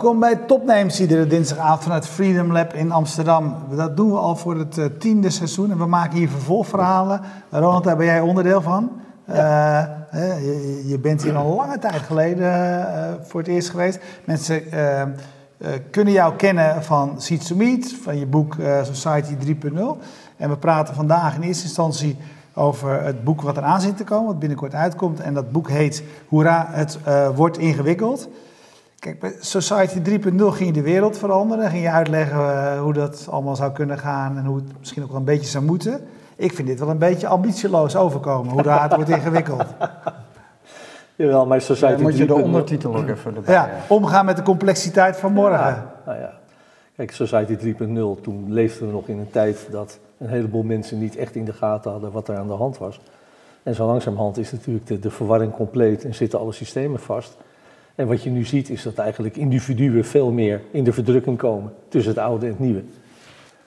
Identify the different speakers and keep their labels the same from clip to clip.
Speaker 1: Welkom bij Topnames, iedere dinsdagavond vanuit Freedom Lab in Amsterdam. Dat doen we al voor het uh, tiende seizoen en we maken hier vervolgverhalen. Ronald, daar ben jij onderdeel van. Ja. Uh, je, je, bent hier al lange tijd geleden uh, voor het eerst geweest. Mensen kunnen jou kennen van Seeds to Meet, van je boek Society 3.0. En we praten vandaag in eerste instantie over het boek wat eraan zit te komen, wat binnenkort uitkomt. En dat boek heet Hoera, het wordt ingewikkeld. Kijk, bij Society 3.0 ging je de wereld veranderen. Ging je uitleggen uh, hoe dat allemaal zou kunnen gaan en hoe het misschien ook wel een beetje zou moeten. Ik vind dit wel een beetje ambitieloos overkomen, hoe raad wordt ingewikkeld.
Speaker 2: Jawel, maar Society
Speaker 3: ja, moet je de ondertitel ook even erbij.
Speaker 1: Ja, omgaan met de complexiteit van morgen.
Speaker 2: Ja, nou ja. Kijk, Society 3.0, toen leefden we nog in een tijd dat een heleboel mensen niet echt in de gaten hadden wat er aan de hand was. En zo langzamerhand is natuurlijk de, de verwarring compleet en zitten alle systemen vast. En wat je nu ziet is dat eigenlijk individuen veel meer in de verdrukking komen tussen het oude en het nieuwe.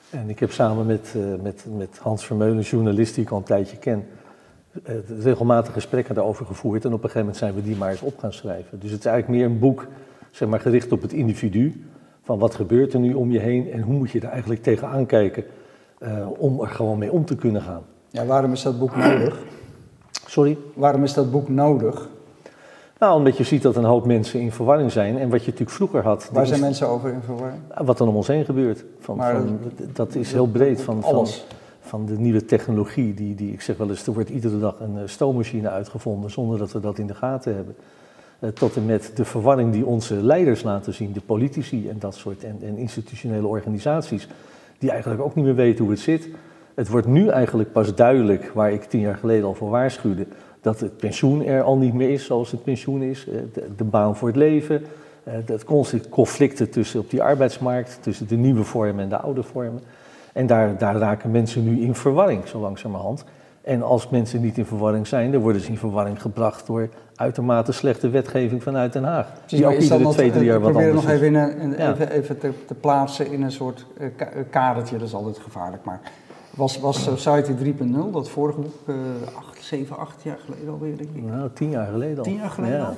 Speaker 2: En ik heb samen met, uh, met, met Hans Vermeulen, journalist die ik al een tijdje ken, uh, regelmatig gesprekken daarover gevoerd. En op een gegeven moment zijn we die maar eens op gaan schrijven. Dus het is eigenlijk meer een boek zeg maar, gericht op het individu. Van wat gebeurt er nu om je heen en hoe moet je er eigenlijk tegenaan kijken uh, om er gewoon mee om te kunnen gaan.
Speaker 3: Ja, waarom is dat boek nodig?
Speaker 2: Sorry?
Speaker 3: Waarom is dat boek nodig?
Speaker 2: Nou, omdat je ziet dat een hoop mensen in verwarring zijn. En wat je natuurlijk vroeger had.
Speaker 3: Waar zijn mensen over in verwarring?
Speaker 2: Wat er om ons heen gebeurt. Van,
Speaker 3: Maar
Speaker 2: van, dat is heel breed. Van, van,
Speaker 3: Alles.
Speaker 2: van de nieuwe technologie. Die, die, ik zeg wel eens, er wordt iedere dag een eh, stoommachine uitgevonden zonder dat we dat in de gaten hebben. Eh, tot en met de verwarring die onze leiders laten zien, de politici en dat soort en, en institutionele organisaties, die eigenlijk ook niet meer weten hoe het zit. Het wordt nu eigenlijk pas duidelijk, waar ik tien jaar geleden al voor waarschuwde, dat het pensioen er al niet meer is zoals het pensioen is, eh, de, de baan voor het leven, eh, dat constant conflicten tussen op die arbeidsmarkt, tussen de nieuwe vormen en de oude vormen. En daar, daar raken mensen nu in verwarring, zo langzamerhand. En als mensen niet in verwarring zijn, dan worden ze in verwarring gebracht door uitermate slechte wetgeving vanuit Den Haag.
Speaker 3: Die ook iedere
Speaker 2: twee, drie jaar wat
Speaker 3: probeer
Speaker 2: anders
Speaker 3: nog
Speaker 2: is.
Speaker 3: even, in een, een-
Speaker 2: Ja.
Speaker 3: even, even te, te plaatsen in een soort eh, kadertje, dat is altijd gevaarlijk. Maar was, was Society 3.0, dat vorige boek, acht, zeven, acht jaar geleden alweer, denk ik.
Speaker 2: Nou, tien jaar geleden al.
Speaker 3: Tien jaar geleden
Speaker 2: ja.
Speaker 3: al?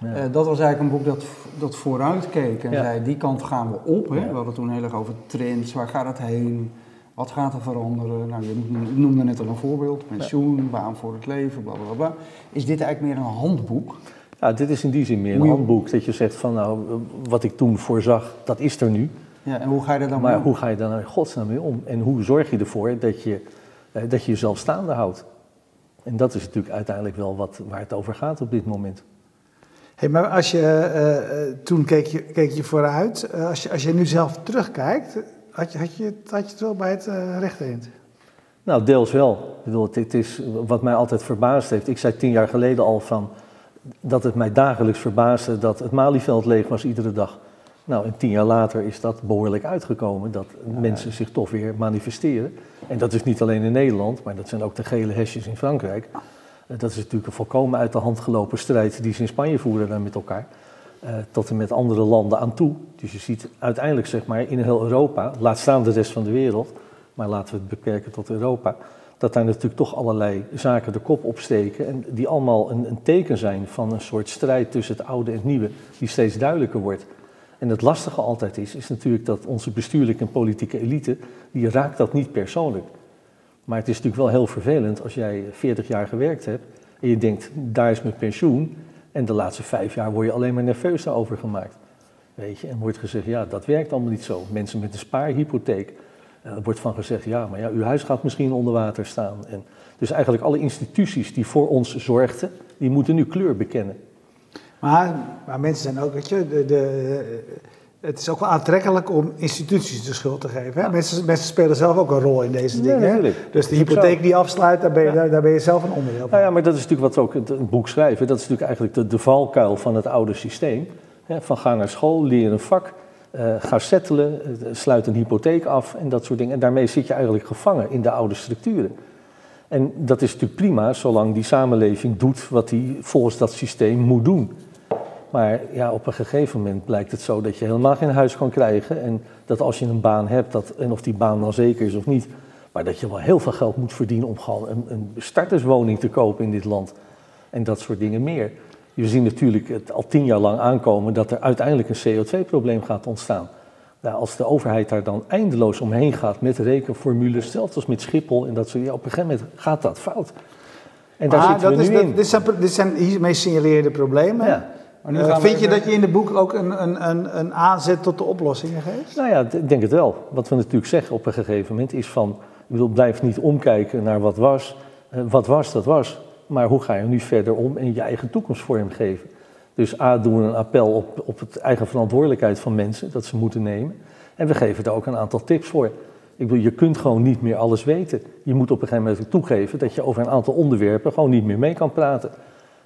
Speaker 2: Ja.
Speaker 3: Eh, dat was eigenlijk een boek dat, dat vooruit keek en
Speaker 2: Ja.
Speaker 3: zei, die kant gaan we op. Hè?
Speaker 2: Ja.
Speaker 3: We hadden toen heel erg over trends, waar gaat het heen, wat gaat er veranderen. Nou, je noemde- net al een voorbeeld, pensioen, baan voor het leven, bla bla bla. Is dit eigenlijk meer een handboek?
Speaker 2: Ja, dit is in die zin meer een handboek. Dat je zegt van nou, wat ik toen voorzag, dat is er nu.
Speaker 3: Ja, en hoe ga je er dan
Speaker 2: Maar
Speaker 3: mee om?
Speaker 2: hoe ga je daar nou in godsnaam mee om? En hoe zorg je ervoor dat je, eh, dat je jezelf staande houdt? En dat is natuurlijk uiteindelijk wel wat, waar het over gaat op dit moment.
Speaker 1: Hey, maar als je, eh, eh, toen keek je, keek je vooruit. Eh, als, je, als je nu zelf terugkijkt, had je, had je, het- had je het wel bij het rechte eind?
Speaker 2: Nou, deels wel. Ik bedoel, het, het is wat mij altijd verbaasd heeft. Ik zei tien jaar geleden al van dat het mij dagelijks verbaasde dat het Malieveld leeg was iedere dag. Nou, en tien jaar later is dat behoorlijk uitgekomen, dat mensen zich toch weer manifesteren. En dat is niet alleen in Nederland, maar dat zijn ook de gele hesjes in Frankrijk. Eh, Dat is natuurlijk een volkomen uit de hand gelopen strijd die ze in Spanje voeren dan met elkaar. eh, tot en met andere landen aan toe. Dus je ziet uiteindelijk zeg maar in heel Europa, laat staan de rest van de wereld, maar laten we het beperken tot Europa, dat daar natuurlijk toch allerlei zaken de kop opsteken en die allemaal een, een teken zijn van een soort strijd tussen het oude en het nieuwe, die steeds duidelijker wordt. En het lastige altijd is, is natuurlijk dat onze bestuurlijke en politieke elite, die raakt dat niet persoonlijk. Maar het is natuurlijk wel heel vervelend als jij 40 jaar gewerkt hebt en je denkt, daar is mijn pensioen. En de laatste vijf jaar word je alleen maar nerveus daarover gemaakt. Weet je, en wordt gezegd, ja, dat werkt allemaal niet zo. Mensen met een spaarhypotheek. En er wordt van gezegd, ja, maar ja, uw huis gaat misschien onder water staan. En dus eigenlijk alle instituties die voor ons zorgden, die moeten nu kleur bekennen.
Speaker 1: Maar, maar mensen zijn ook, weet je, de, de, het is ook wel aantrekkelijk om instituties de schuld te geven. Hè? Mensen, mensen spelen zelf ook een rol in deze
Speaker 2: Ja,
Speaker 1: dingen. hè? Dus de hypotheek die afsluit, daar ben je, daar, daar ben je zelf een onderdeel van.
Speaker 2: Nou ja, maar dat is natuurlijk wat we ook in het boek schrijven. Dat is natuurlijk eigenlijk de, de valkuil van het oude systeem. Hè, van ga naar school, leer een vak, eh, ga settelen, eh, sluit een hypotheek af en dat soort dingen. En daarmee zit je eigenlijk gevangen in de oude structuren. En dat is natuurlijk prima, zolang die samenleving doet wat die volgens dat systeem moet doen. Maar ja, op een gegeven moment blijkt het zo dat je helemaal geen huis kan krijgen. En dat als je een baan hebt, dat, en of die baan dan zeker is of niet, maar dat je wel heel veel geld moet verdienen om gewoon een, een starterswoning te kopen in dit land. En dat soort dingen meer. We zien natuurlijk het al tien jaar lang aankomen dat er uiteindelijk een CO2-probleem gaat ontstaan. Nou, als de overheid daar dan eindeloos omheen gaat met rekenformules, zelfs als met Schiphol en dat soort ja, op een gegeven moment gaat dat fout.
Speaker 1: En daar zitten we nu in. Dit zijn, dit zijn hiermee signaleerde problemen. Ja. Uh, vind je dat je in de boek ook een, een, een, een aanzet tot de oplossingen geeft?
Speaker 2: Nou ja, ik denk het wel. Wat we natuurlijk zeggen op een gegeven moment is van... Ik bedoel, blijf niet omkijken naar wat was. Uh, wat was, dat was. Maar hoe ga je nu verder om en je eigen toekomst vormgeven? Dus A, doen we een appel op, op het eigen verantwoordelijkheid van mensen, dat ze moeten nemen. En we geven er ook een aantal tips voor. Ik bedoel, je kunt gewoon niet meer alles weten. Je moet op een gegeven moment toegeven dat je over een aantal onderwerpen gewoon niet meer mee kan praten.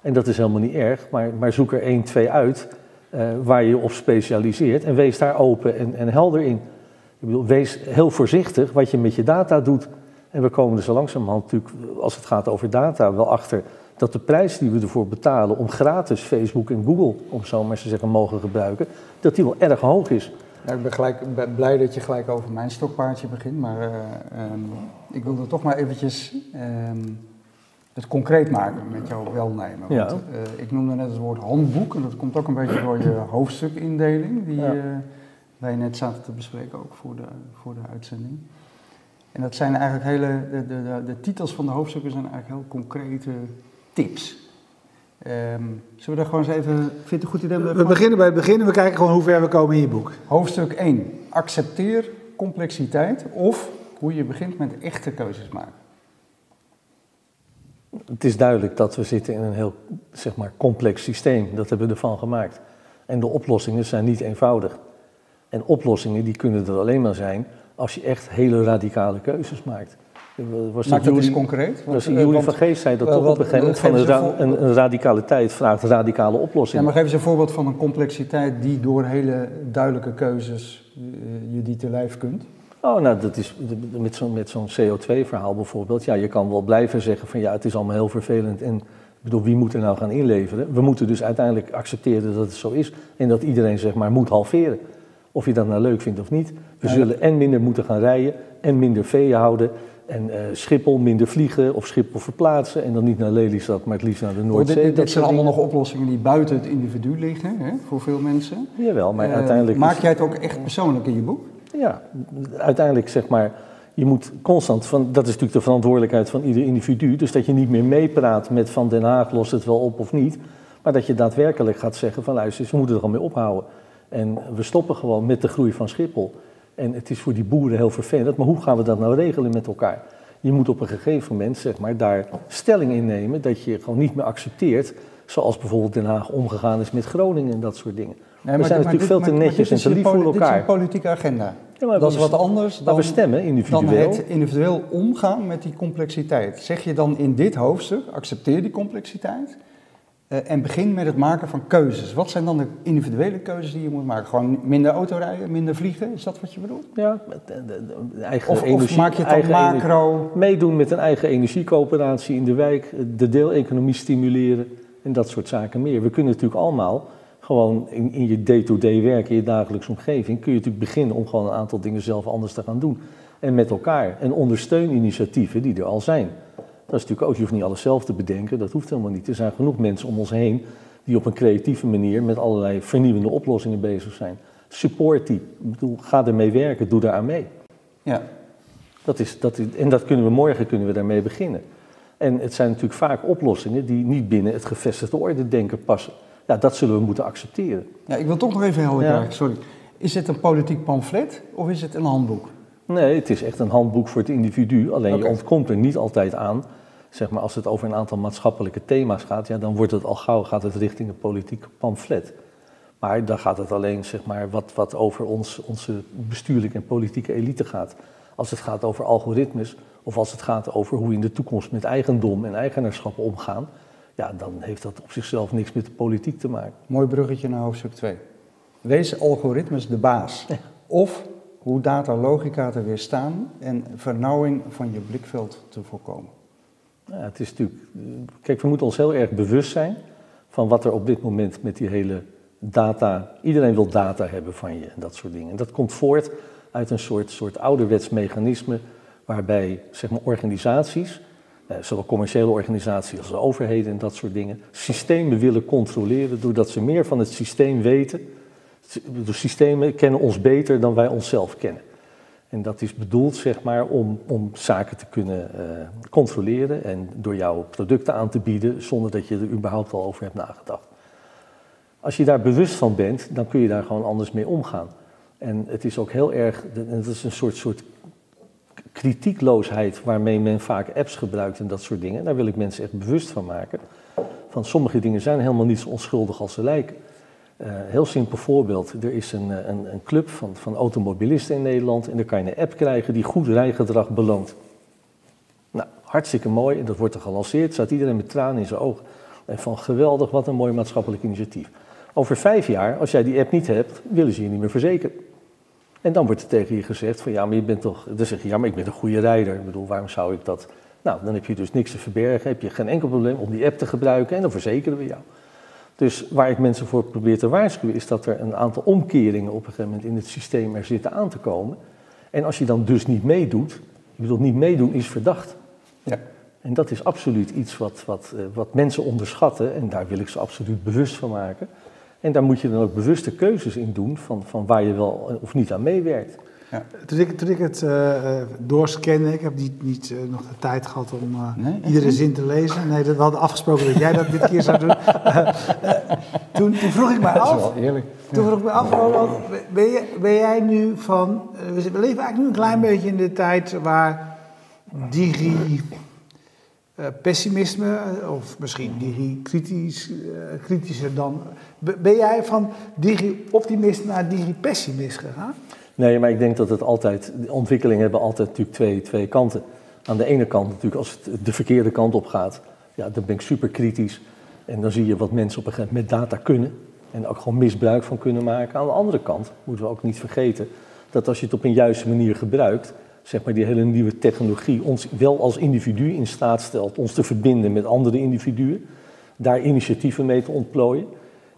Speaker 2: En dat is helemaal niet erg, maar, maar zoek er één, twee uit uh, waar je op specialiseert en wees daar open en, en helder in. Ik bedoel, wees heel voorzichtig wat je met je data doet. En we komen er zo langzamerhand natuurlijk, als het gaat over data, wel achter dat de prijs die we ervoor betalen om gratis Facebook en Google, om zo maar te zeggen, mogen gebruiken, dat die wel erg hoog is.
Speaker 3: ik ben, gelijk, blij dat je gelijk over mijn stokpaardje begint, maar uh, um, ik wilde toch maar eventjes um, het concreet maken met jouw welnemen. Want, ja. uh, ik noemde net het woord handboek en dat komt ook een beetje door je hoofdstukindeling die ja. uh, wij net zaten te bespreken ook voor de, voor de uitzending. En dat zijn eigenlijk hele, de, de, de, titels van de hoofdstukken zijn eigenlijk heel concrete tips. Um, zullen we daar gewoon eens even, vind je het een goed idee?
Speaker 1: We, we beginnen bij het begin en we kijken gewoon hoe ver we komen in je boek.
Speaker 3: Hoofdstuk 1. Accepteer complexiteit of hoe je begint met echte keuzes maken.
Speaker 2: Het is duidelijk dat we zitten in een heel zeg maar, complex systeem. Dat hebben we ervan gemaakt. En de oplossingen zijn niet eenvoudig. En oplossingen die kunnen er alleen maar zijn als je echt hele radicale keuzes maakt.
Speaker 3: Was Maak dat eens concreet?
Speaker 2: Julie van Geest zei dat toch op een gegeven moment van een, een, een, radicaliteit vraagt radicale oplossingen.
Speaker 3: Ja, maar geef eens een voorbeeld van een complexiteit die door hele duidelijke keuzes uh, je die te lijf kunt.
Speaker 2: Oh, nou, dat is met zo'n met zo'n CO2-verhaal bijvoorbeeld. Ja, je kan wel blijven zeggen van ja, het is allemaal heel vervelend en ik bedoel, wie moet er nou gaan inleveren? We moeten dus uiteindelijk accepteren dat het zo is en dat iedereen zeg maar moet halveren. Of je dat nou leuk vindt of niet. We zullen en minder moeten gaan rijden en minder veeën houden en uh, Schiphol minder vliegen of Schiphol verplaatsen en dan niet naar Lelystad, maar het liefst naar de Noordzee.
Speaker 3: Dit, dit zijn allemaal nog oplossingen die buiten het individu liggen, hè, voor veel mensen.
Speaker 2: Jawel, maar uh, uiteindelijk...
Speaker 3: Maak jij het ook echt persoonlijk in je boek?
Speaker 2: Ja, uiteindelijk zeg maar, je moet constant, van, dat is natuurlijk de verantwoordelijkheid van ieder individu, dus dat je niet meer meepraat met van Den Haag lost het wel op of niet, maar dat je daadwerkelijk gaat zeggen van luister, ze moeten er al mee ophouden. En we stoppen gewoon met de groei van Schiphol. En het is voor die boeren heel vervelend, maar hoe gaan we dat nou regelen met elkaar? Je moet op een gegeven moment zeg maar, daar stelling in nemen dat je gewoon niet meer accepteert, zoals bijvoorbeeld Den Haag omgegaan is met Groningen en dat soort dingen. Nee, we zijn natuurlijk veel te netjes en te lief voor elkaar. Dit is
Speaker 3: een politieke agenda. Ja, dat is wat anders
Speaker 2: dan, we stemmen individueel.
Speaker 3: dan het individueel omgaan met die complexiteit. Zeg je dan in dit hoofdstuk, accepteer die complexiteit... Uh, en begin met het maken van keuzes. Wat zijn dan de individuele keuzes die je moet maken? Gewoon minder autorijden, minder vliegen? Is dat wat je bedoelt?
Speaker 2: Ja, de, de, eigen of, energie.
Speaker 3: Of maak je het dan macro?
Speaker 2: Meedoen met een eigen energiecoöperatie in de wijk, de deeleconomie stimuleren en dat soort zaken meer. We kunnen natuurlijk allemaal gewoon in, in je day-to-day werk, in je dagelijkse omgeving, kun je natuurlijk beginnen om gewoon een aantal dingen zelf anders te gaan doen. En met elkaar. En ondersteun initiatieven die er al zijn. Dat is natuurlijk ook, je hoeft niet alles zelf te bedenken, dat hoeft helemaal niet. Er zijn genoeg mensen om ons heen die op een creatieve manier met allerlei vernieuwende oplossingen bezig zijn. Support die. Ik bedoel, ga ermee werken, doe daar aan mee.
Speaker 3: Ja.
Speaker 2: Dat is, dat is, en dat kunnen we morgen kunnen we daarmee beginnen. En het zijn natuurlijk vaak oplossingen die niet binnen het gevestigde orde denken passen. Ja, dat zullen we moeten accepteren.
Speaker 3: Ja, ik wil toch nog even helder ja. sorry. Is het een politiek pamflet of is het een handboek?
Speaker 2: Nee, het is echt een handboek voor het individu. Alleen je ontkomt er niet altijd aan. Zeg maar, als het over een aantal maatschappelijke thema's gaat, ja, dan wordt het al gauw gaat het richting een politiek pamflet. Maar dan gaat het alleen zeg maar, wat, wat over ons, onze bestuurlijke en politieke elite gaat. Als het gaat over algoritmes of als het gaat over hoe we in de toekomst met eigendom en eigenaarschap omgaan, ja, dan heeft dat op zichzelf niks met de politiek te maken.
Speaker 3: Mooi bruggetje naar hoofdstuk 2. Wees algoritmes de baas. Of hoe data logica te weerstaan en vernauwing van je blikveld te voorkomen.
Speaker 2: Ja, het is natuurlijk, kijk, we moeten ons heel erg bewust zijn van wat er op dit moment met die hele data. Iedereen wil data hebben van je en dat soort dingen. En dat komt voort uit een soort, soort ouderwets mechanisme waarbij zeg maar, organisaties zowel commerciële organisaties als de overheden en dat soort dingen, systemen willen controleren doordat ze meer van het systeem weten. De systemen kennen ons beter dan wij onszelf kennen. En dat is bedoeld zeg maar, om, om zaken te kunnen uh, controleren en door jouw producten aan te bieden zonder dat je er überhaupt al over hebt nagedacht. Als je daar bewust van bent, dan kun je daar gewoon anders mee omgaan. En het is ook heel erg, het is een soort, soort kritiekloosheid waarmee men vaak apps gebruikt en dat soort dingen. Daar wil ik mensen echt bewust van maken. Van sommige dingen zijn helemaal niet zo onschuldig als ze lijken. Uh, heel simpel voorbeeld. Er is een, eh, een, een, club van, van automobilisten in Nederland en daar kan je een app krijgen die goed rijgedrag beloont. Nou, hartstikke mooi. En dat wordt er gelanceerd. Staat iedereen met tranen in zijn ogen. En van geweldig, wat een mooi maatschappelijk initiatief. Over vijf jaar, als jij die app niet hebt, willen ze je niet meer verzekeren. En dan wordt er tegen je gezegd van ja, maar je bent toch, dan zeg je ja, maar ik ben een goede rijder. Ik bedoel, waarom zou ik dat? Nou, dan heb je dus niks te verbergen, heb je geen enkel probleem om die app te gebruiken en dan verzekeren we jou. Dus waar ik mensen voor probeer te waarschuwen, is dat er een aantal omkeringen op een gegeven moment in het systeem er zitten aan te komen. En als je dan dus niet meedoet, ik bedoel, niet meedoen is verdacht. Ja. En dat is absoluut iets wat, wat, eh, wat mensen onderschatten en daar wil ik ze absoluut bewust van maken. En daar moet je dan ook bewuste keuzes in doen van, van waar je wel of niet aan meewerkt.
Speaker 1: Ja. Toen, ik, toen ik het uh, doorscanne, ik heb niet, niet uh, nog de tijd gehad om uh, iedere zin te lezen. Nee, dat, we hadden afgesproken dat jij dat dit keer zou doen. toen, toen, vroeg ik mij af. Dat is wel eerlijk. Toen vroeg ik me af, ben, je, ben jij nu van. we leven eigenlijk nu een klein beetje in de tijd waar digi uh, pessimisme, of misschien digi-kritisch, uh, kritischer dan. Ben jij van digi-optimist naar digi-pessimist gegaan?
Speaker 2: Nee, maar ik denk dat het altijd. Ontwikkelingen hebben altijd natuurlijk twee, twee kanten. Aan de ene kant natuurlijk, als het de verkeerde kant op gaat, ja, dan ben ik super kritisch. En dan zie je wat mensen op een gegeven moment met data kunnen. En ook gewoon misbruik van kunnen maken. Aan de andere kant moeten we ook niet vergeten dat als je het op een juiste manier gebruikt, zeg maar, die hele nieuwe technologie ons wel als individu in staat stelt ons te verbinden met andere individuen, daar initiatieven mee te ontplooien.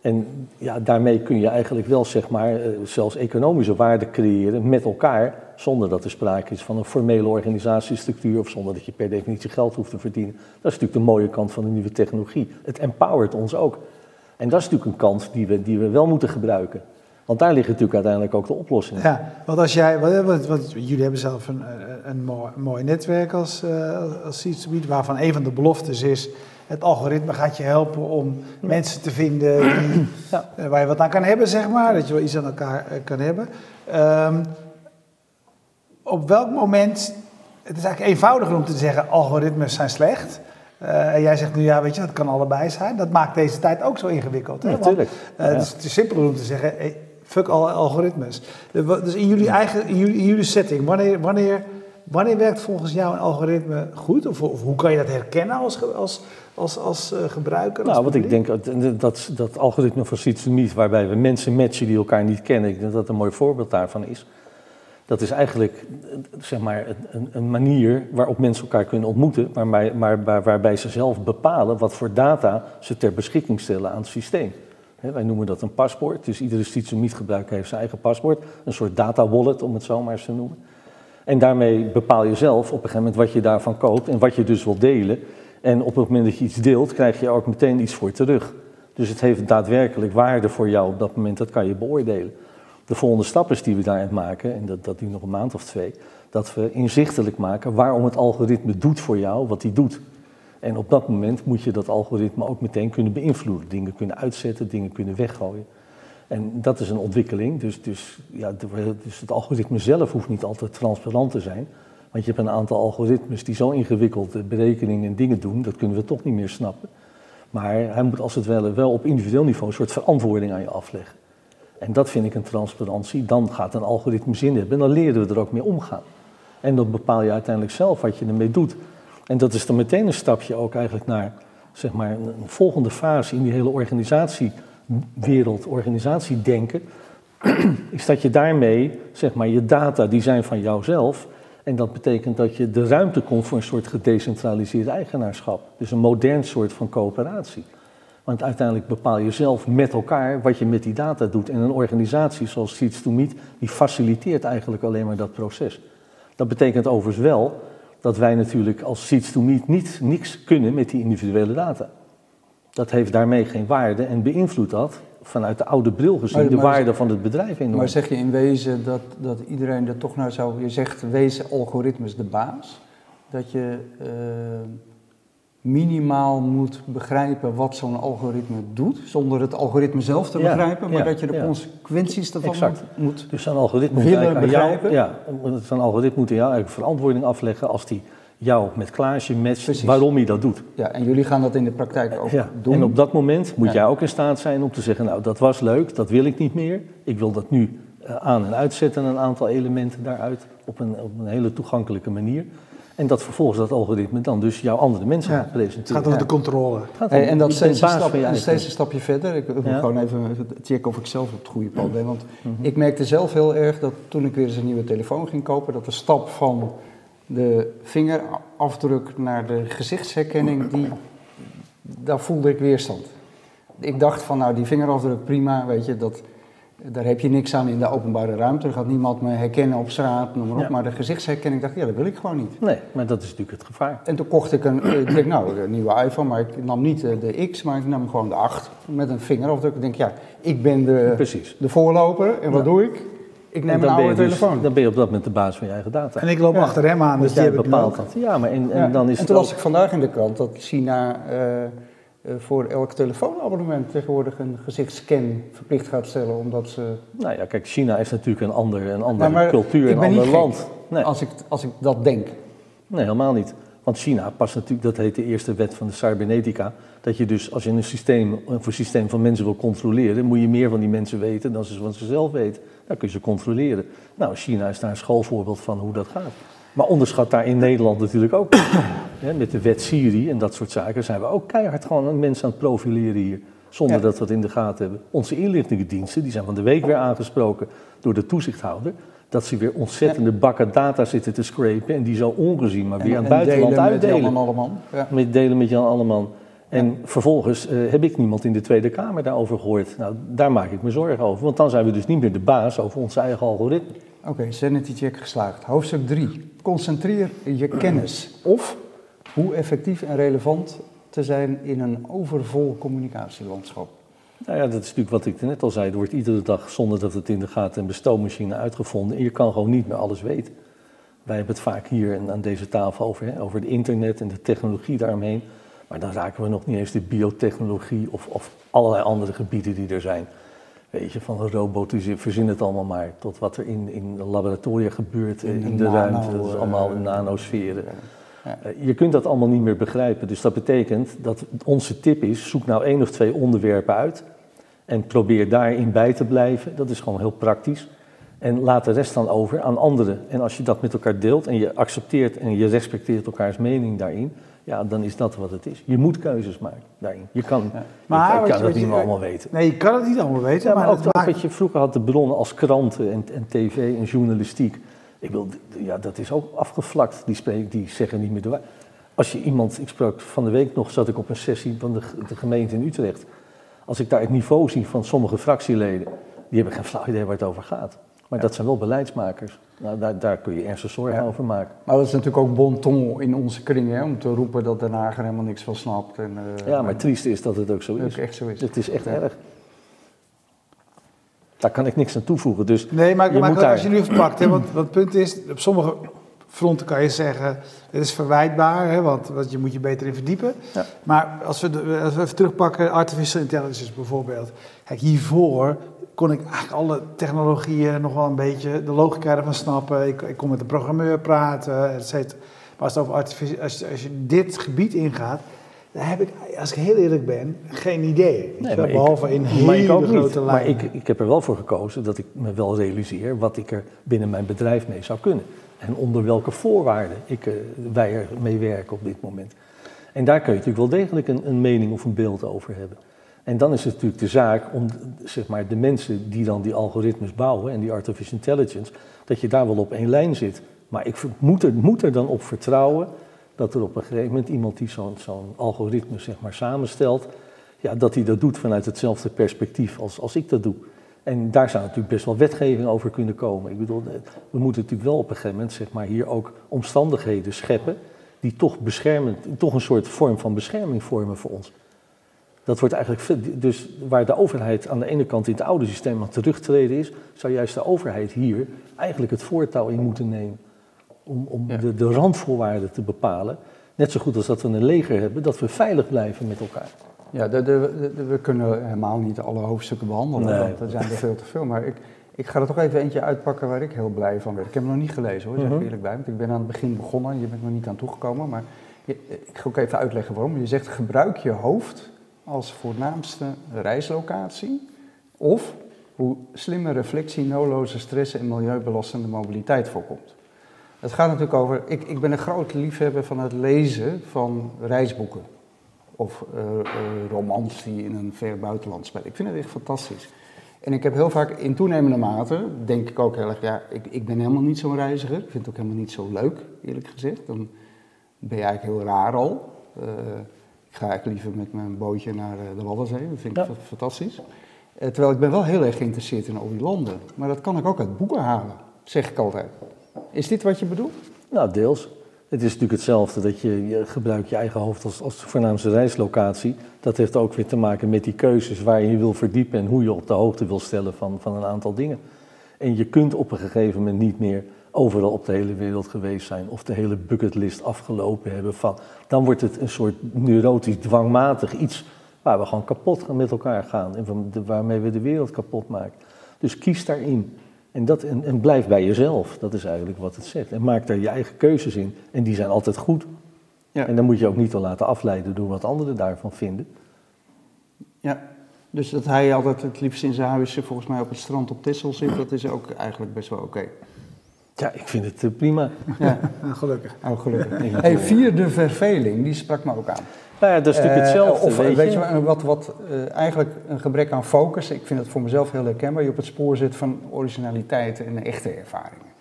Speaker 2: En ja, daarmee kun je eigenlijk wel zeg maar, eh, zelfs economische waarde creëren met elkaar, zonder dat er sprake is van een formele organisatiestructuur of zonder dat je per definitie geld hoeft te verdienen. Dat is natuurlijk de mooie kant van de nieuwe technologie. Het empowert ons ook. En dat is natuurlijk een kans die we, die we wel moeten gebruiken. Want daar liggen natuurlijk uiteindelijk ook de oplossingen.
Speaker 1: Ja, want als jij, jullie hebben zelf een, een, mooi, mooi, netwerk als, uh, als waarvan een van de beloftes is, het algoritme gaat je helpen om mensen te vinden die, ja. uh, waar je wat aan kan hebben, zeg maar, dat je wel iets aan elkaar kan hebben. Um, op welk moment, het is eigenlijk eenvoudiger om te zeggen, algoritmes zijn slecht. Uh, en jij zegt nu, ja, weet je, dat kan allebei zijn. Dat maakt deze tijd ook zo ingewikkeld. Hè?
Speaker 2: Natuurlijk.
Speaker 1: Ja, ja. Het is simpeler om te zeggen, fuck alle algoritmes. Dus in jullie eigen, in jullie, in jullie setting, wanneer, wanneer, wanneer werkt volgens jou een algoritme goed? Of, of hoe kan je dat herkennen als, als, als, als uh, gebruiker?
Speaker 2: nou, wat ik denk, dat, dat algoritme van Seedsmeet, waarbij we mensen matchen die elkaar niet kennen, ik denk dat dat een mooi voorbeeld daarvan is. Dat is eigenlijk zeg maar, een, een manier waarop mensen elkaar kunnen ontmoeten, waarbij, maar, waarbij ze zelf bepalen wat voor data ze ter beschikking stellen aan het systeem wij noemen dat een paspoort, dus iedere gebruiker heeft zijn eigen paspoort. Een soort data wallet, om het zo maar eens te noemen. En daarmee bepaal je zelf op een gegeven moment wat je daarvan koopt en wat je dus wil delen. En op het moment dat je iets deelt, krijg je ook meteen iets voor terug. Dus het heeft daadwerkelijk waarde voor jou op dat moment, dat kan je beoordelen. De volgende stap is die we daarin maken, en dat, dat duurt nog een maand of twee, dat we inzichtelijk maken waarom het algoritme doet voor jou wat hij doet. En op dat moment moet je dat algoritme ook meteen kunnen beïnvloeden. Dingen kunnen uitzetten, dingen kunnen weggooien. En dat is een ontwikkeling. Dus, dus, ja, dus het algoritme zelf hoeft niet altijd transparant te zijn. Want je hebt een aantal algoritmes die zo ingewikkeld berekeningen en dingen doen, dat kunnen we toch niet meer snappen. Maar hij moet als het ware wel op individueel niveau een soort verantwoording aan je afleggen. En dat vind ik een transparantie. Dan gaat een algoritme zin hebben en dan leren we er ook mee omgaan. En dan bepaal je uiteindelijk zelf wat je ermee doet. En dat is dan meteen een stapje ook eigenlijk naar zeg maar, een volgende fase in die hele organisatiewereld, organisatiedenken. is dat je daarmee, zeg maar, je data die zijn van jouzelf. En dat betekent dat je de ruimte komt voor een soort gedecentraliseerd eigenaarschap. Dus een modern soort van coöperatie. Want uiteindelijk bepaal je zelf met elkaar wat je met die data doet. En een organisatie zoals Seeds to Meet, die faciliteert eigenlijk alleen maar dat proces. Dat betekent overigens wel dat wij natuurlijk als seeds to meet niet niks kunnen met die individuele data. Dat heeft daarmee geen waarde en beïnvloedt dat vanuit de oude bril gezien
Speaker 3: Maar-
Speaker 2: de
Speaker 3: maar-
Speaker 2: waarde van het bedrijf enorm.
Speaker 3: Maar zeg je in wezen dat, dat iedereen er toch naar zou... Je zegt wezen algoritmes de baas. Dat je eh, minimaal moet begrijpen wat zo'n algoritme doet. Zonder het algoritme zelf te
Speaker 2: Ja,
Speaker 3: begrijpen. Maar
Speaker 2: ja,
Speaker 3: dat je de
Speaker 2: ja.
Speaker 3: consequenties daarvan
Speaker 2: Exact.
Speaker 3: moet...
Speaker 2: Dus zo'n algoritme moet eigenlijk aan jou,
Speaker 3: begrijpen.
Speaker 2: ja, zo'n algoritme moet jou eigenlijk verantwoording afleggen als die jou met Klaasje matcht
Speaker 3: Precies.
Speaker 2: waarom hij dat doet.
Speaker 3: ja, en jullie gaan dat in de praktijk ook doen.
Speaker 2: En op dat moment moet jij ook in staat zijn om te zeggen, nou dat was leuk, dat wil ik niet meer. Ik wil dat nu eh, aan en uitzetten, een aantal elementen daaruit, op een, op een hele toegankelijke manier. En dat vervolgens dat algoritme dan dus jouw andere mensen
Speaker 1: Ja.
Speaker 2: gaat
Speaker 1: Het
Speaker 2: presenteren.
Speaker 1: gaat over
Speaker 3: Ja.
Speaker 1: de controle.
Speaker 2: Het gaat
Speaker 3: Hey,
Speaker 2: om-
Speaker 3: en dat steeds
Speaker 2: baas
Speaker 3: steeds een stapje verder. Ik wil
Speaker 2: Ja.
Speaker 3: gewoon even checken of ik zelf op het goede pad ben. Want
Speaker 2: Mhm.
Speaker 3: ik merkte zelf heel erg dat toen ik weer eens een nieuwe telefoon ging kopen, dat de stap van de vingerafdruk naar de gezichtsherkenning, die, daar voelde ik weerstand. Ik dacht van nou die vingerafdruk prima, weet je, dat, daar heb je niks aan in de openbare ruimte. Er gaat niemand me herkennen op straat, noem maar op.
Speaker 2: Ja.
Speaker 3: Maar de gezichtsherkenning, dacht ik, ja dat wil ik gewoon niet.
Speaker 2: Nee, maar dat is natuurlijk het gevaar.
Speaker 3: En toen kocht ik een, ik denk nou, een nieuwe iPhone, maar ik nam niet de, de X, maar ik nam gewoon de 8 met een vingerafdruk. Ik denk, ja, ik ben de,
Speaker 2: Precies.
Speaker 3: de voorloper en wat doe ik? Ik neem
Speaker 2: En
Speaker 3: een oude
Speaker 2: dus,
Speaker 3: telefoon.
Speaker 2: dan ben je op dat moment de baas van je eigen data.
Speaker 1: En ik loop
Speaker 3: Ja.
Speaker 1: achter hem aan, dus
Speaker 2: Dat
Speaker 1: die ik ook.
Speaker 2: dat. Ja, maar en, en
Speaker 3: Ja.
Speaker 2: dan is
Speaker 3: en
Speaker 2: het
Speaker 3: toen
Speaker 2: ook-
Speaker 3: las ik vandaag in de krant dat China eh, eh, voor elk telefoonabonnement tegenwoordig een gezichtscan verplicht gaat stellen, omdat ze,
Speaker 2: Nou ja, kijk, China is natuurlijk een andere, een andere
Speaker 3: Nou,
Speaker 2: cultuur, een ander land. Nee.
Speaker 3: als, ik, als ik dat denk.
Speaker 2: nee, helemaal niet. Want China past natuurlijk, dat heet de eerste wet van de cybernetica, dat je dus als je een systeem, een systeem van mensen wil controleren, moet je meer van die mensen weten dan ze van zichzelf weten. Dan kun je ze controleren. Nou, China is daar een schoolvoorbeeld van hoe dat gaat. Maar onderschat daar in Nederland natuurlijk ook. Hè, met de wet Siri en dat soort zaken zijn we ook keihard gewoon mensen aan het profileren hier. Zonder
Speaker 3: Ja.
Speaker 2: dat we het in de gaten hebben. Onze inlichtingendiensten die zijn van de week weer aangesproken door de toezichthouder. Dat ze weer ontzettende bakken data zitten te scrapen. En die zo ongezien maar weer aan het
Speaker 3: en
Speaker 2: buitenland
Speaker 3: delen met
Speaker 2: uitdelen.
Speaker 3: Jan en Alleman. Ja.
Speaker 2: Met delen met Jan Alleman. En vervolgens eh, heb ik niemand in de Tweede Kamer daarover gehoord. Nou, daar maak ik me zorgen over. Want dan zijn we dus niet meer de baas over onze eigen algoritme.
Speaker 3: Oké, sanity check geslaagd. Hoofdstuk 3. Concentreer je kennis. Of hoe effectief en relevant te zijn in een overvol communicatielandschap.
Speaker 2: Nou ja, dat is natuurlijk wat ik net al zei. Er wordt iedere dag, zonder dat het in de gaten en bestoommachine uitgevonden. En je kan gewoon niet meer alles weten. Wij hebben het vaak hier en aan deze tafel over, hè, over het internet en de technologie daaromheen. Maar dan raken we nog niet eens de biotechnologie of, of allerlei andere gebieden die er zijn. Weet je, van een robotiseren, verzin het allemaal maar. Tot wat er in, in de laboratoria gebeurt,
Speaker 3: In
Speaker 2: in,
Speaker 3: de
Speaker 2: de,
Speaker 3: nano,
Speaker 2: ruimte. Dat is
Speaker 3: eh,
Speaker 2: allemaal in nanosferen. Eh, Je kunt dat allemaal niet meer begrijpen. Dus dat betekent dat onze tip is: zoek nou één of twee onderwerpen uit. En probeer daarin bij te blijven. Dat is gewoon heel praktisch. En laat de rest dan over aan anderen. En als je dat met elkaar deelt en je accepteert en je respecteert elkaars mening daarin, ja, dan is dat wat het is. Je moet keuzes maken daarin. Je kan,
Speaker 3: Ja.
Speaker 1: Maar wat
Speaker 2: kan
Speaker 1: je-
Speaker 2: dat niet
Speaker 1: je-
Speaker 2: meer allemaal weten.
Speaker 1: Nee, je kan het niet allemaal weten,
Speaker 2: Ja,
Speaker 1: maar,
Speaker 2: maar ook,
Speaker 1: maakt-
Speaker 2: wat je vroeger had, de bronnen als kranten en, en tv en journalistiek. Ik wil, ja, dat is ook afgevlakt. Die, spreken, die zeggen niet meer de waarheid. Als je iemand, ik sprak van de week nog, zat ik op een sessie van de, de gemeente in Utrecht. Als ik daar het niveau zie van sommige fractieleden, die hebben geen flauw idee waar het over gaat. Maar dat zijn wel beleidsmakers. Nou, daar, daar kun je ernstig zorgen
Speaker 3: Ja.
Speaker 2: over maken.
Speaker 3: Maar dat is natuurlijk ook bon ton in onze kring, hè, om te roepen dat Den Haag er helemaal niks van snapt. En, eh,
Speaker 2: Ja, maar het trieste is dat het ook zo is.
Speaker 3: het echt zo is.
Speaker 2: Het is echt
Speaker 3: Ja.
Speaker 2: erg. Daar kan ik niks aan toevoegen. Dus
Speaker 1: Nee, maar,
Speaker 2: Je
Speaker 1: maar
Speaker 2: moet
Speaker 1: als
Speaker 2: daar-
Speaker 1: je nu verpakt, hè, want, want het punt is, op sommige fronten kan je zeggen, het is verwijtbaar, hè, want, want je moet je beter in verdiepen.
Speaker 2: Ja.
Speaker 1: Maar als we, de- als we even terugpakken, artificial intelligence bijvoorbeeld. Kijk, hiervoor kon ik eigenlijk alle technologieën nog wel een beetje, de logica ervan snappen. Ik, ik kon met de programmeur praten, et cetera. Maar als, het over als, je- als je dit gebied ingaat, dan heb ik, als ik heel eerlijk ben, geen idee.
Speaker 2: Nee, maar ik-
Speaker 1: behalve in hele grote
Speaker 2: niet.
Speaker 1: lijnen.
Speaker 2: Maar ik, ik heb er wel voor gekozen dat ik me wel realiseer wat ik er binnen mijn bedrijf mee zou kunnen. En onder welke voorwaarden ik, eh, wij er mee werken op dit moment. En daar kun je natuurlijk wel degelijk een, een mening of een beeld over hebben. En dan is het natuurlijk de zaak om zeg maar, de mensen die dan die algoritmes bouwen en die artificial intelligence, dat je daar wel op één lijn zit. Maar ik er, moet er dan op vertrouwen dat er op een gegeven moment iemand die zo'n algoritme zeg maar, samenstelt, ja, dat hij dat doet vanuit hetzelfde perspectief als, als ik dat doe. En daar zou natuurlijk best wel wetgeving over kunnen komen. Ik bedoel, we moeten natuurlijk wel op een gegeven moment zeg maar, hier ook omstandigheden scheppen die toch beschermend, toch een soort vorm van bescherming vormen voor ons. Dat wordt eigenlijk, dus waar de overheid aan de ene kant in het oude systeem aan terugtreden is, zou juist de overheid hier eigenlijk het voortouw in moeten nemen. Om, om de, de randvoorwaarden te bepalen. Net zo goed als dat we een leger hebben, dat we veilig blijven met elkaar.
Speaker 3: Ja, de, de, we kunnen helemaal niet alle hoofdstukken behandelen, nee. want er zijn er veel te veel. Maar ik, ik ga er toch even eentje uitpakken waar ik heel blij van werd. Ik heb hem nog niet gelezen hoor, zeg ik mhm. eerlijk bij, want ik ben aan het begin begonnen, je bent nog niet aan toegekomen. Maar ik ga ook even uitleggen waarom. Je zegt gebruik je hoofd als voornaamste reislocatie of hoe slimme reflectie, noloze stress en milieubelastende mobiliteit voorkomt. Het gaat natuurlijk over, ik, ik ben een grote liefhebber van het lezen van reisboeken of uh, romans die in een ver buitenland spelen. Ik vind het echt fantastisch. En ik heb heel vaak in toenemende mate, denk ik ook heel erg, ja, ik, ik ben helemaal niet zo'n reiziger. Ik vind het ook helemaal niet zo leuk, eerlijk gezegd. Dan ben je eigenlijk heel raar al. Uh, ik ga eigenlijk liever met mijn bootje naar de Waddenzee, dat vind ik fantastisch. terwijl ik ben wel heel erg geïnteresseerd in al die landen. Maar dat kan ik ook uit boeken halen, zeg ik altijd. Is dit wat je bedoelt?
Speaker 2: Nou, deels. Het is natuurlijk hetzelfde dat je, je gebruikt je eigen hoofd als, als voornaamste reislocatie. Dat heeft ook weer te maken met die keuzes waar je je wil verdiepen en hoe je op de hoogte wil stellen van, van een aantal dingen. En je kunt op een gegeven moment niet meer overal op de hele wereld geweest zijn of de hele bucketlist afgelopen hebben. Van, dan wordt het een soort neurotisch, dwangmatig iets waar we gewoon kapot met elkaar gaan en waarmee we de wereld kapot maken. Dus kies daarin. En, dat, en, en, blijf bij jezelf, dat is eigenlijk wat het zegt. En maak daar je eigen keuzes in. En die zijn altijd goed. Ja. En dan moet je ook niet te laten afleiden door wat anderen daarvan vinden.
Speaker 3: Ja, dus dat hij altijd het liefst in zijn huis volgens mij op het strand op Tessel zit, dat is ook eigenlijk best wel oké.
Speaker 2: Ja, ik vind het eh, prima.
Speaker 3: Ja, gelukkig. Oh, gelukkig. Hey, vierde verveling, die sprak me ook aan.
Speaker 2: Nou ja, dat is natuurlijk eh, hetzelfde.
Speaker 3: of weet, je, wat, wat uh, eigenlijk een gebrek aan focus, ik vind het voor mezelf heel herkenbaar, je op het spoor zit van originaliteit en echte ervaringen.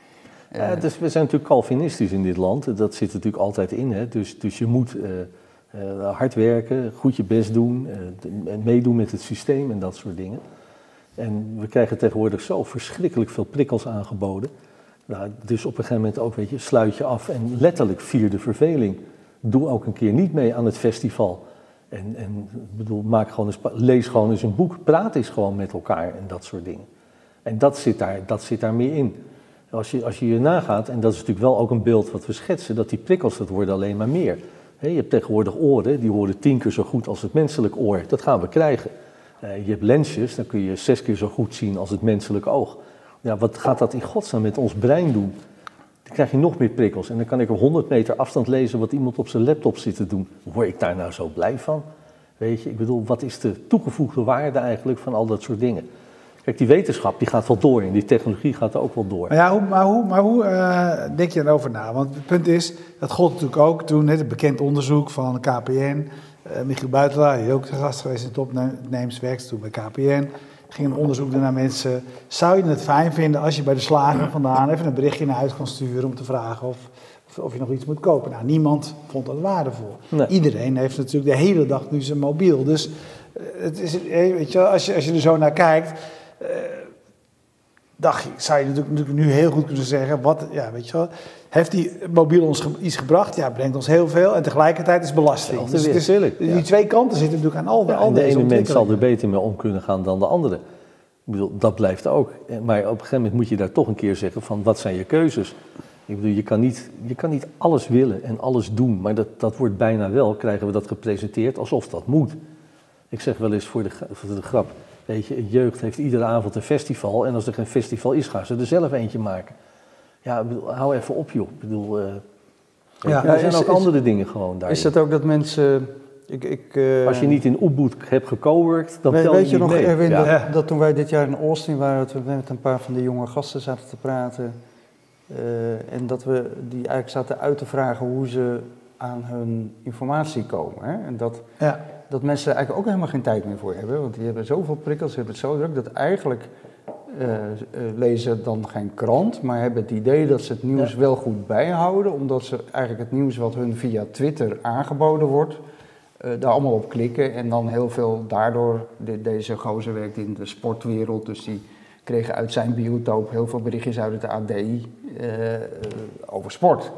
Speaker 2: Ja, dus we zijn natuurlijk Calvinistisch in dit land, dat zit natuurlijk altijd in. Hè? Dus, dus je moet hard werken, goed je best doen, meedoen met het systeem en dat soort dingen. En we krijgen tegenwoordig zo verschrikkelijk veel prikkels aangeboden. Nou, dus op een gegeven moment ook, weet je, sluit je af en letterlijk vier de verveling. Doe ook een keer niet mee aan het festival. En, en bedoel, maak gewoon eens, lees gewoon eens een boek, praat eens gewoon met elkaar en dat soort dingen. En dat zit daar, dat zit daar meer in. Als je, als je je nagaat, en dat is natuurlijk wel ook een beeld wat we schetsen, dat die prikkels, dat worden alleen maar meer. je hebt tegenwoordig oren, die horen tien keer zo goed als het menselijk oor. Dat gaan we krijgen. Eh, je hebt lensjes, dan kun je zes keer zo goed zien als het menselijk oog ja, wat gaat dat in godsnaam met ons brein doen? Dan krijg je nog meer prikkels. En dan kan ik op 100 meter afstand lezen wat iemand op zijn laptop zit te doen. Word ik daar nou zo blij van? Weet je, ik bedoel, wat is de toegevoegde waarde eigenlijk van al dat soort dingen? Kijk, die wetenschap die gaat wel door en die technologie gaat er ook wel door.
Speaker 1: Maar, ja, hoe, maar hoe, maar hoe uh, denk je erover na? Want het punt is, dat gold natuurlijk ook toen, het bekend onderzoek van KPN. Uh, eh, Michiel Buitelaar, die ook de gast geweest in het opnemenswerk, toen bij KPN ging een onderzoek doen naar mensen. Zou je het fijn vinden als je bij de slager vandaan even een berichtje naar huis kan sturen om te vragen of, of, je nog iets moet kopen? Nou, niemand vond dat waardevol. Iedereen heeft natuurlijk de hele dag nu zijn mobiel. Dus eh, het is, eh, weet je, als, je, als je er zo naar kijkt. Uh, dacht je, zou je natuurlijk nu heel goed kunnen zeggen, wat, ja, weet je wel, heeft die mobiel ons iets gebracht? Ja, brengt ons heel veel en tegelijkertijd is belasting.
Speaker 2: dus het is, die
Speaker 1: twee kanten zitten natuurlijk aan al,
Speaker 2: ja,
Speaker 1: al
Speaker 2: de ene mens zal er beter mee om kunnen gaan dan de andere. Ik bedoel, dat blijft ook. Maar op een gegeven moment moet je daar toch een keer zeggen van, wat zijn je keuzes? Ik bedoel, je kan niet, je kan niet alles willen en alles doen, maar dat, dat wordt bijna wel, krijgen we dat gepresenteerd alsof dat moet. Ik zeg wel eens voor de, voor de grap, weet je, jeugd heeft iedere avond een festival en als er geen festival is, gaan ze er zelf eentje maken. Ja, bedoel, hou even op joh. Ik bedoel, uh, ja, er zijn ook andere dingen gewoon daar.
Speaker 3: Is het ook dat mensen... Ik, ik, uh,
Speaker 2: Als je niet in Ubud hebt gecoworked, dan
Speaker 3: weet,
Speaker 2: tel
Speaker 3: je Weet je
Speaker 2: nog,
Speaker 3: mee. Erwin, dat, dat, toen wij dit jaar in Austin waren, dat we met een paar van de jonge gasten zaten te praten. Uh, en dat we die eigenlijk zaten uit te vragen hoe ze aan hun informatie komen. Hè? En dat, ja. dat mensen er eigenlijk ook helemaal geen tijd meer voor hebben. Want die hebben zoveel prikkels, ze hebben het zo druk, dat eigenlijk lezen dan geen krant, maar hebben het idee dat ze het nieuws wel goed bijhouden, omdat ze eigenlijk het nieuws wat hun via Twitter aangeboden wordt, uh, daar allemaal op klikken en dan heel veel daardoor, de, deze gozer werkt in de sportwereld, dus die kregen uit zijn biotoop heel veel berichtjes uit het ADI over sport.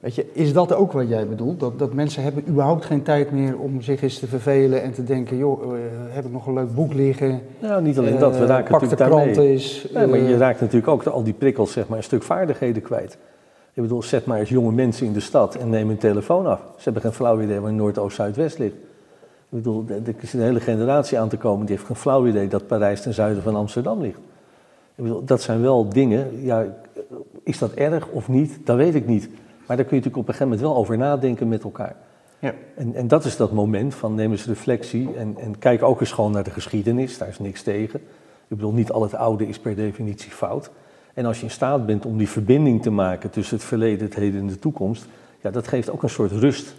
Speaker 3: Weet je, is dat ook wat jij bedoelt? Dat, dat mensen hebben überhaupt geen tijd meer om zich eens te vervelen en te denken, joh, uh, heb ik nog een leuk boek liggen?
Speaker 2: Nou, niet alleen dat, we
Speaker 3: uh,
Speaker 2: raken natuurlijk
Speaker 3: de krant
Speaker 2: daarmee.
Speaker 3: is.
Speaker 2: Nee, maar je
Speaker 3: uh,
Speaker 2: raakt natuurlijk ook al die prikkels, zeg maar, een stuk vaardigheden kwijt. Ik bedoel, zet maar eens jonge mensen in de stad en neem hun telefoon af. Ze hebben geen flauw idee waar Noord, Oost, Zuidwest ligt. Ik bedoel, er is een hele generatie aan te komen die heeft geen flauw idee dat Parijs ten zuiden van Amsterdam ligt. Ik bedoel, dat zijn wel dingen, ja, is dat erg of niet, dat weet ik niet. Maar daar kun je natuurlijk op een gegeven moment wel over nadenken met elkaar.
Speaker 3: Ja.
Speaker 2: En, en dat is dat moment van neem eens reflectie en, en kijk ook eens gewoon naar de geschiedenis, daar is niks tegen. Ik bedoel, niet al het oude is per definitie fout. En als je in staat bent om die verbinding te maken tussen het verleden, het heden en de toekomst, ja, dat geeft ook een soort rust.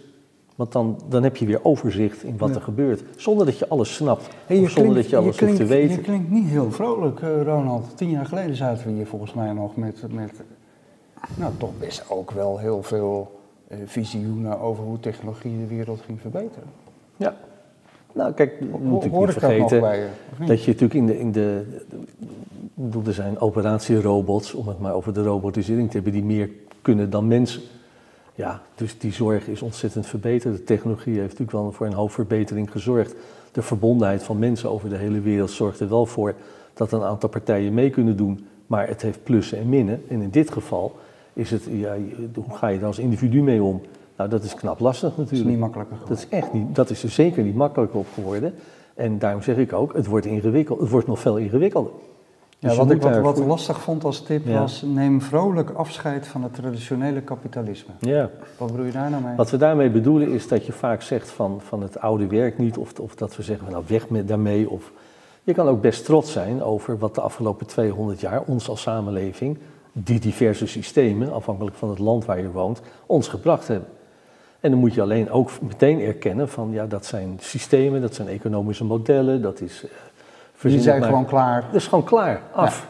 Speaker 2: Want dan, dan heb je weer overzicht in wat
Speaker 3: Ja.
Speaker 2: er gebeurt. Zonder dat je alles snapt.
Speaker 3: Hey,
Speaker 2: of zonder dat je alles
Speaker 3: klinkt,
Speaker 2: hoeft te weten.
Speaker 3: Je klinkt niet heel vrolijk, eh, Ronald. Tien jaar geleden zaten we hier volgens mij nog met, met nou, toch best ook wel heel veel eh, visioenen over hoe technologie de wereld ging verbeteren.
Speaker 2: Ja. Nou, kijk,
Speaker 3: Ho-
Speaker 2: niet
Speaker 3: ik dat nog
Speaker 2: vergeten
Speaker 3: bij je? Niet?
Speaker 2: dat je natuurlijk in de, in de, bedoel, er zijn operatierobots, om het maar over de robotisering te hebben, die meer kunnen dan mensen. Ja, dus die zorg is ontzettend verbeterd. De technologie heeft natuurlijk wel voor een hoop verbetering gezorgd. De verbondenheid van mensen over de hele wereld zorgt er wel voor dat een aantal partijen mee kunnen doen. Maar het heeft plussen en minnen. En in dit geval is het, ja, hoe ga je daar als individu mee om? Nou, dat is knap lastig
Speaker 3: Dat is
Speaker 2: natuurlijk.
Speaker 3: niet makkelijker
Speaker 2: Dat is echt niet, dat is er zeker niet makkelijker op geworden. En daarom zeg ik ook, het wordt ingewikkeld. Het wordt nog veel ingewikkelder.
Speaker 3: Ja,
Speaker 2: Dus
Speaker 3: wat ik wat, wat lastig vond als tip
Speaker 2: Ja.
Speaker 3: was, neem vrolijk afscheid van het traditionele kapitalisme.
Speaker 2: Ja.
Speaker 3: Wat bedoel je daar nou mee?
Speaker 2: Wat we daarmee bedoelen is dat je vaak zegt van, van het oude werk niet, of, of dat we zeggen van nou weg met daarmee. Of, je kan ook best trots zijn over wat de afgelopen 200 jaar ons als samenleving, die diverse systemen, afhankelijk van het land waar je woont, ons gebracht hebben. En dan moet je alleen ook meteen erkennen van ja, dat zijn systemen, dat zijn economische modellen, dat is. eh,
Speaker 3: Die zijn
Speaker 2: maar.
Speaker 3: gewoon klaar.
Speaker 2: Dat is gewoon klaar, af.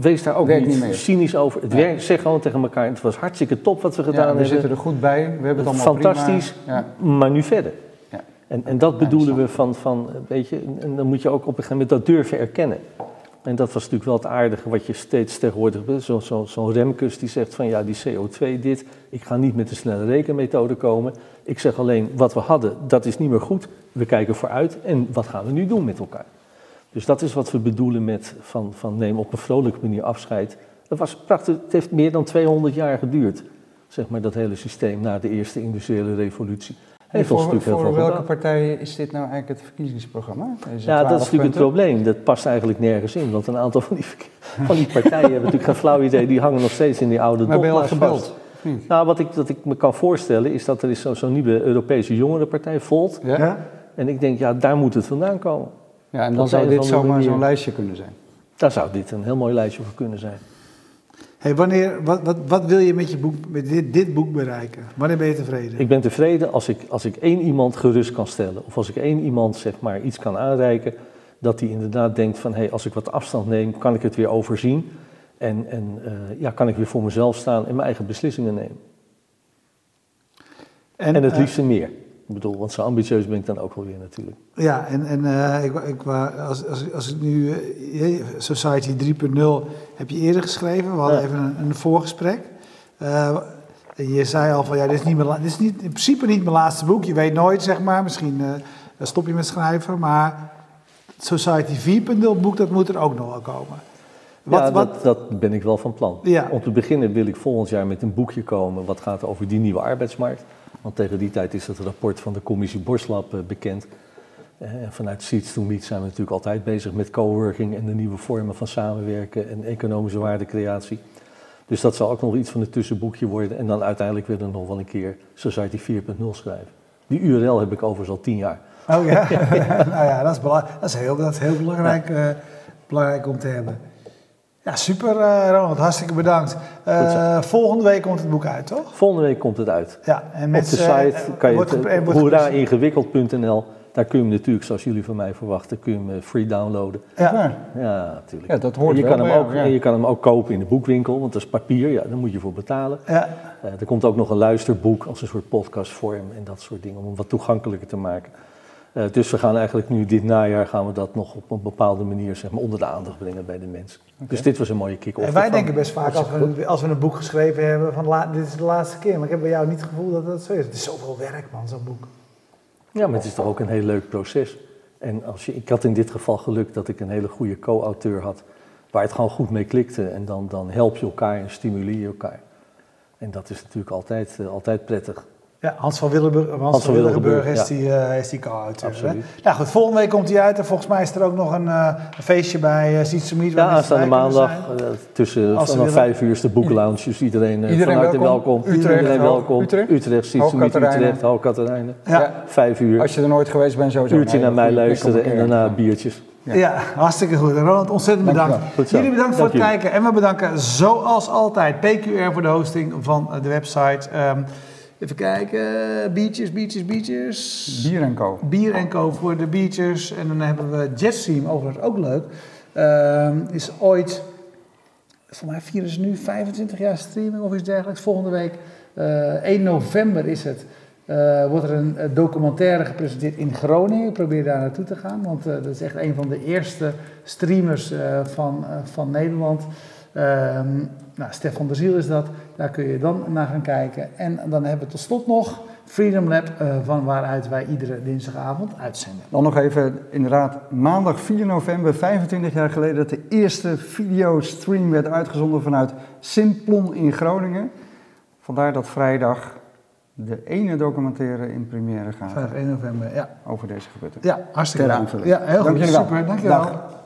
Speaker 2: Wees daar ook
Speaker 3: Werkt
Speaker 2: niet, cynisch over. Het
Speaker 3: Ja.
Speaker 2: werkt, zeg gewoon tegen elkaar, het was hartstikke top wat we gedaan
Speaker 3: Ja, we
Speaker 2: hebben.
Speaker 3: zitten er goed bij, we hebben het allemaal
Speaker 2: Fantastisch,
Speaker 3: prima.
Speaker 2: Maar nu verder. En, en dat bedoelen we van, van, weet je, en dan moet je ook op een gegeven moment dat durven erkennen. En dat was natuurlijk wel het aardige wat je steeds tegenwoordig, zo'n zo, zo'n Remkes die zegt van ja, die CO2 dit, ik ga niet met de snelle rekenmethode komen. Ik zeg alleen, wat we hadden, dat is niet meer goed. We kijken vooruit en wat gaan we nu doen met elkaar? Dus dat is wat we bedoelen met van, van neem op een vrolijke manier afscheid. Dat was prachtig, het heeft meer dan 200 jaar geduurd, zeg maar, dat hele systeem na de eerste industriële revolutie. Ons
Speaker 3: voor welke
Speaker 2: gedaan.
Speaker 3: partij is dit nou eigenlijk het verkiezingsprogramma? Deze
Speaker 2: Ja, dat
Speaker 3: 12
Speaker 2: is natuurlijk het probleem. Dat past eigenlijk nergens in. Want een aantal van die, van die partijen hebben natuurlijk geen flauw idee. Die hangen nog steeds in die oude
Speaker 3: Maar ben je al gebeld?
Speaker 2: Nou, wat ik, dat ik me kan voorstellen is dat er is zo- zo'n nieuwe Europese jongerenpartij, Volt.
Speaker 3: Ja?
Speaker 1: Ja?
Speaker 2: En ik denk, ja, daar moet het vandaan komen.
Speaker 3: Ja, en dan
Speaker 2: een
Speaker 3: zou dit zomaar zo'n lijstje kunnen zijn.
Speaker 2: Daar zou dit een heel mooi lijstje voor kunnen zijn.
Speaker 1: Hey, wanneer, wat, wat, wat wil je met, je boek, met dit, dit boek bereiken? Wanneer ben je tevreden?
Speaker 2: Ik ben tevreden als ik, als ik één iemand gerust kan stellen. Of als ik één iemand zeg maar iets kan aanreiken. Dat die inderdaad denkt van, hey, als ik wat afstand neem, kan ik het weer overzien. En, en eh, ja, kan ik weer voor mezelf staan en mijn eigen beslissingen nemen. En, het
Speaker 1: eh,
Speaker 2: liefste meer. Ik bedoel, want zo ambitieus ben ik dan ook wel weer natuurlijk.
Speaker 1: Ja, en, en eh, ik, ik, als, als, als ik nu eh, Society 3.0 heb je eerder geschreven. We hadden
Speaker 2: Ja.
Speaker 1: even een, een voorgesprek. Eh, en je zei al van ja, dit is, niet mijn, dit is niet, in principe niet mijn laatste boek. Je weet nooit, zeg maar. Misschien stop je met schrijven. Maar Society 4.0 boek, dat moet er ook nog wel komen. Wat,
Speaker 2: ja,
Speaker 1: wat,
Speaker 2: dat, dat ben ik wel van plan.
Speaker 1: Ja.
Speaker 2: Om te beginnen wil ik volgend jaar met een boekje komen wat gaat over die nieuwe arbeidsmarkt. Want tegen die tijd is het rapport van de commissie Borslab eh, bekend. Eh, En vanuit Seeds to Meet zijn we natuurlijk altijd bezig met coworking en de nieuwe vormen van samenwerken en economische waardecreatie. Dus dat zal ook nog iets van een tussenboekje worden. En dan uiteindelijk weer nog wel een keer Society 4.0 schrijven. Die URL heb ik overigens al tien jaar.
Speaker 1: Oh ja? nou ja, dat is, dat is, heel, dat is heel belangrijk, eh, belangrijk om te hebben. Ja, super eh, Ronald, hartstikke bedankt. Eh, volgende week komt het boek uit, toch?
Speaker 2: Volgende week komt het uit.
Speaker 1: Ja, en
Speaker 2: Op de
Speaker 1: eh,
Speaker 2: site kan je
Speaker 1: wordt
Speaker 2: het, hoeraingewikkeld.nl, daar kun je hem natuurlijk, zoals jullie van mij verwachten, kun je hem free downloaden.
Speaker 1: Ja.
Speaker 3: Ja.
Speaker 2: Natuurlijk.
Speaker 3: Ja, dat hoort
Speaker 2: en je
Speaker 3: wel
Speaker 2: kan hem
Speaker 3: bij
Speaker 2: ook,
Speaker 3: ja.
Speaker 2: En je kan hem ook kopen in de boekwinkel, want dat is papier, ja, daar moet je voor betalen.
Speaker 1: Ja.
Speaker 2: Eh, er komt ook nog een luisterboek als een soort podcastvorm en dat soort dingen, om hem wat toegankelijker te maken. Uh, dus we gaan eigenlijk nu dit najaar gaan we dat nog op een bepaalde manier zeg maar, onder de aandacht brengen bij de mensen. Dus dit was een mooie kick-off.
Speaker 1: En wij denken best vaak als we, als we een boek geschreven hebben van la, dit is de laatste keer. Maar ik heb bij jou niet het gevoel dat dat zo is. Het is zoveel werk man, zo'n boek.
Speaker 2: Ja, maar het is toch ook een heel leuk proces. En als je, ik had in dit geval geluk dat ik een hele goede co-auteur had, waar het gewoon goed mee klikte. En dan, dan help je elkaar en stimuleer je elkaar. En dat is natuurlijk altijd, uh, altijd prettig.
Speaker 1: Ja, Hans van Willenburg, Hans, Hans van Willenburg is, die, uh, is die co-auteur. Nou goed, volgende week komt hij uit en volgens mij is er ook nog een, uh, een feestje bij uh.
Speaker 2: Ja, aanstaande maandag tussen vanaf vijf uur is de boeklounge, dus iedereen, iedereen van harte welkom.
Speaker 3: welkom. Utrecht,
Speaker 2: iedereen welkom.
Speaker 3: Utrecht,
Speaker 2: Utrecht Meet Utrecht, Hoogkaterijnen. Ja. Vijf uur.
Speaker 3: Als je er nooit geweest bent, sowieso.
Speaker 2: Uurtje naar mij luisteren en daarna biertjes.
Speaker 1: Ja. ja. hartstikke goed. Ronald, ontzettend bedankt. Jullie bedankt voor het kijken. En we bedanken zoals altijd PQR voor de hosting van de website. Um, Even kijken. Beaches, beaches, beaches.
Speaker 3: Bier en Co.
Speaker 1: Bier en Co voor de beaches. En dan hebben we Jetstream, overigens ook leuk. Uh, is ooit, voor mij vieren ze nu 25 jaar streaming of iets dergelijks. Volgende week, uh, 1 november is het. Uh, wordt er een documentaire gepresenteerd in Groningen. Ik probeer daar naartoe te gaan, want uh, dat is echt een van de eerste streamers van, van Nederland. Ehm, nou, Stefan de Ziel is dat. Daar kun je dan naar gaan kijken. En dan hebben we tot slot nog Freedom Lab, uh, van waaruit wij iedere dinsdagavond uitzenden.
Speaker 3: Dan nog even, inderdaad, maandag 4 november, 25 jaar geleden, dat de eerste videostream werd uitgezonden vanuit Simplon in Groningen. Vandaar dat vrijdag de ene documentaire in première gaat.
Speaker 1: 5 1 november, ja.
Speaker 3: Over deze gebeurtenis.
Speaker 1: Ja, hartstikke. Ja, heel
Speaker 3: Dank
Speaker 1: goed. Super, dankjewel. Dag.